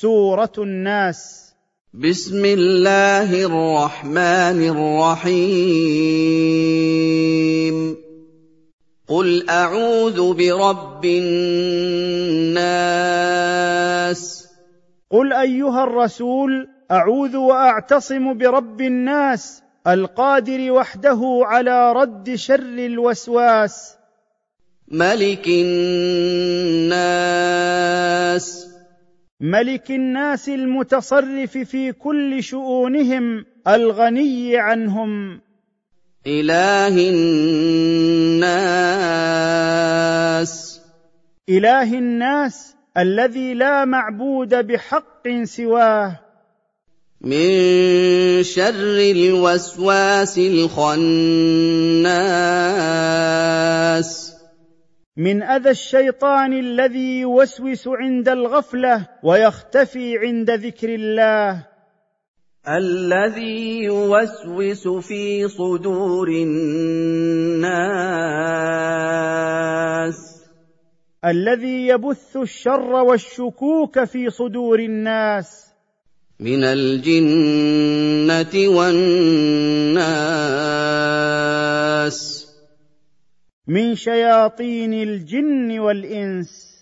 سورة الناس. بسم الله الرحمن الرحيم. قل أعوذ برب الناس. قل أيها الرسول أعوذ وأعتصم برب الناس القادر وحده على رد شر الوسواس. ملك الناس. ملك الناس المتصرف في كل شؤونهم الغني عنهم. إله الناس. إله الناس الذي لا معبود بحق سواه. من شر الوسواس الخناس. من أذى الشيطان الذي يوسوس عند الغفلة ويختفي عند ذكر الله. الذي يوسوس في صدور الناس. الذي يبث الشر والشكوك في صدور الناس. من الجنة والناس. من شياطين الجن والإنس.